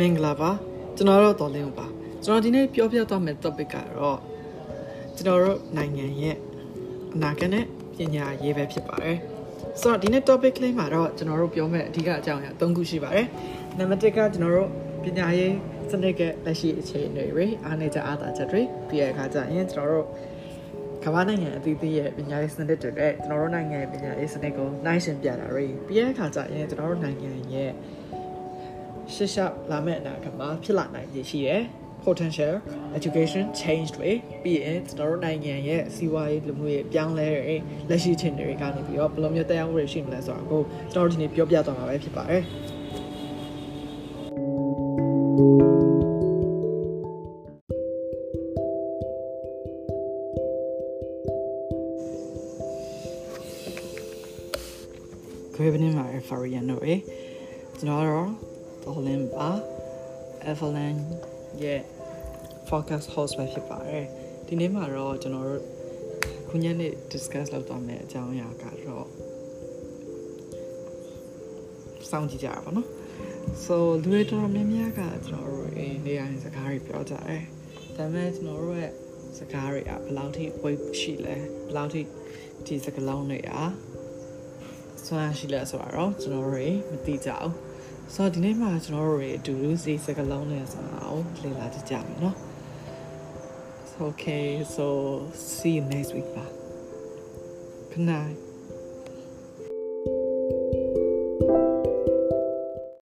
မင်္ဂလာပါကျွန်တော်တို့တော်လင်းပါကျွန်တော်ဒီနေ့ပြောပြသွားမယ့် topic ကတော့ကျွန်တော်တို့နိုင်ငံရဲ့အနာဂတ်နဲ့ပညာရေးပဲဖြစ်ပါတယ်ဆိုတော့ဒီနေ့ topic လေးမှာတော့ကျွန်တော်တို့ပြောမယ့်အဓိကအကြောင်းအရာ၃ခုရှိပါတယ်နံပါတ်1ကကျွန်တော်တို့ပညာရေးစနစ်ကလက်ရှိအခြေအနေတွေအားနည်းချက်အားသာချက်တွေပြီးရတဲ့အခါကျရင်ကျွန်တော်တို့ကမ္ဘာနိုင်ငံအသီးသီးရဲ့ပညာရေးစနစ်တွေနဲ့ကျွန်တော်တို့နိုင်ငံရဲ့ပညာရေးစနစ်ကိုနှိုင်းယှဉ်ပြတာတွေပြီးရတဲ့အခါကျရင်ကျွန်တော်တို့နိုင်ငံရဲ့ ရှစ်ရှောက်လာမယ့်အနာဂတ်မှာဖြစ်လာနိုင်ရရှိတယ် potential education change တွေပြီးရင်ကျွန်တော်တို့နိုင်ငံရဲ့စီးပွားရေးလူမှုရေးပြောင်းလဲတွေလက်ရှိချင်းတွေကနေပြီးတော့ဘယ်လိုမျိုးတရားဥပဒေရှိမလဲဆိုတာကိုကျွန်တော်တို့ဒီနေ့ပြောပြသွားမှာပဲဖြစ်ပါတယ်ခွေးပနေမှာဖာရီယန်တို့ရေကျွန်တော်တို့ တော်လင်းပါ Evelyn ရဲ့ focus host ပဲဖြစ်ပါတယ်ဒီနေ့မှာတော့ကျွန်တော်တို့ခုညနေ discuss လုပ်သွားမယ့်အကြောင်းအရာကတော့စောင့်ကြည့်ကြရပါတော့ so လူတွေတော်တော်များများကကျွန်တော်တို့အေးနေရာစကားတွေပြောကြတယ်ဒါပေမဲ့ကျွန်တော်တို့ရဲ့စကားတွေကဘယ်လောက်ထိ weight ရှိလဲဘယ်လောက်ထိဒီစကားလုံးတွေကဆွမ်းရှိလဲဆိုတော့ကျွန်တော်တို့မသိကြဘူး ဆိုတော့ဒီနေ့မှာကျွန်တော်တို့တွေအတူတူစီစကလုံးနဲ့ဆိုတာကိုလေ့လာကြည့်ကြမယ်နော် Okay so see you next week ပါ Good night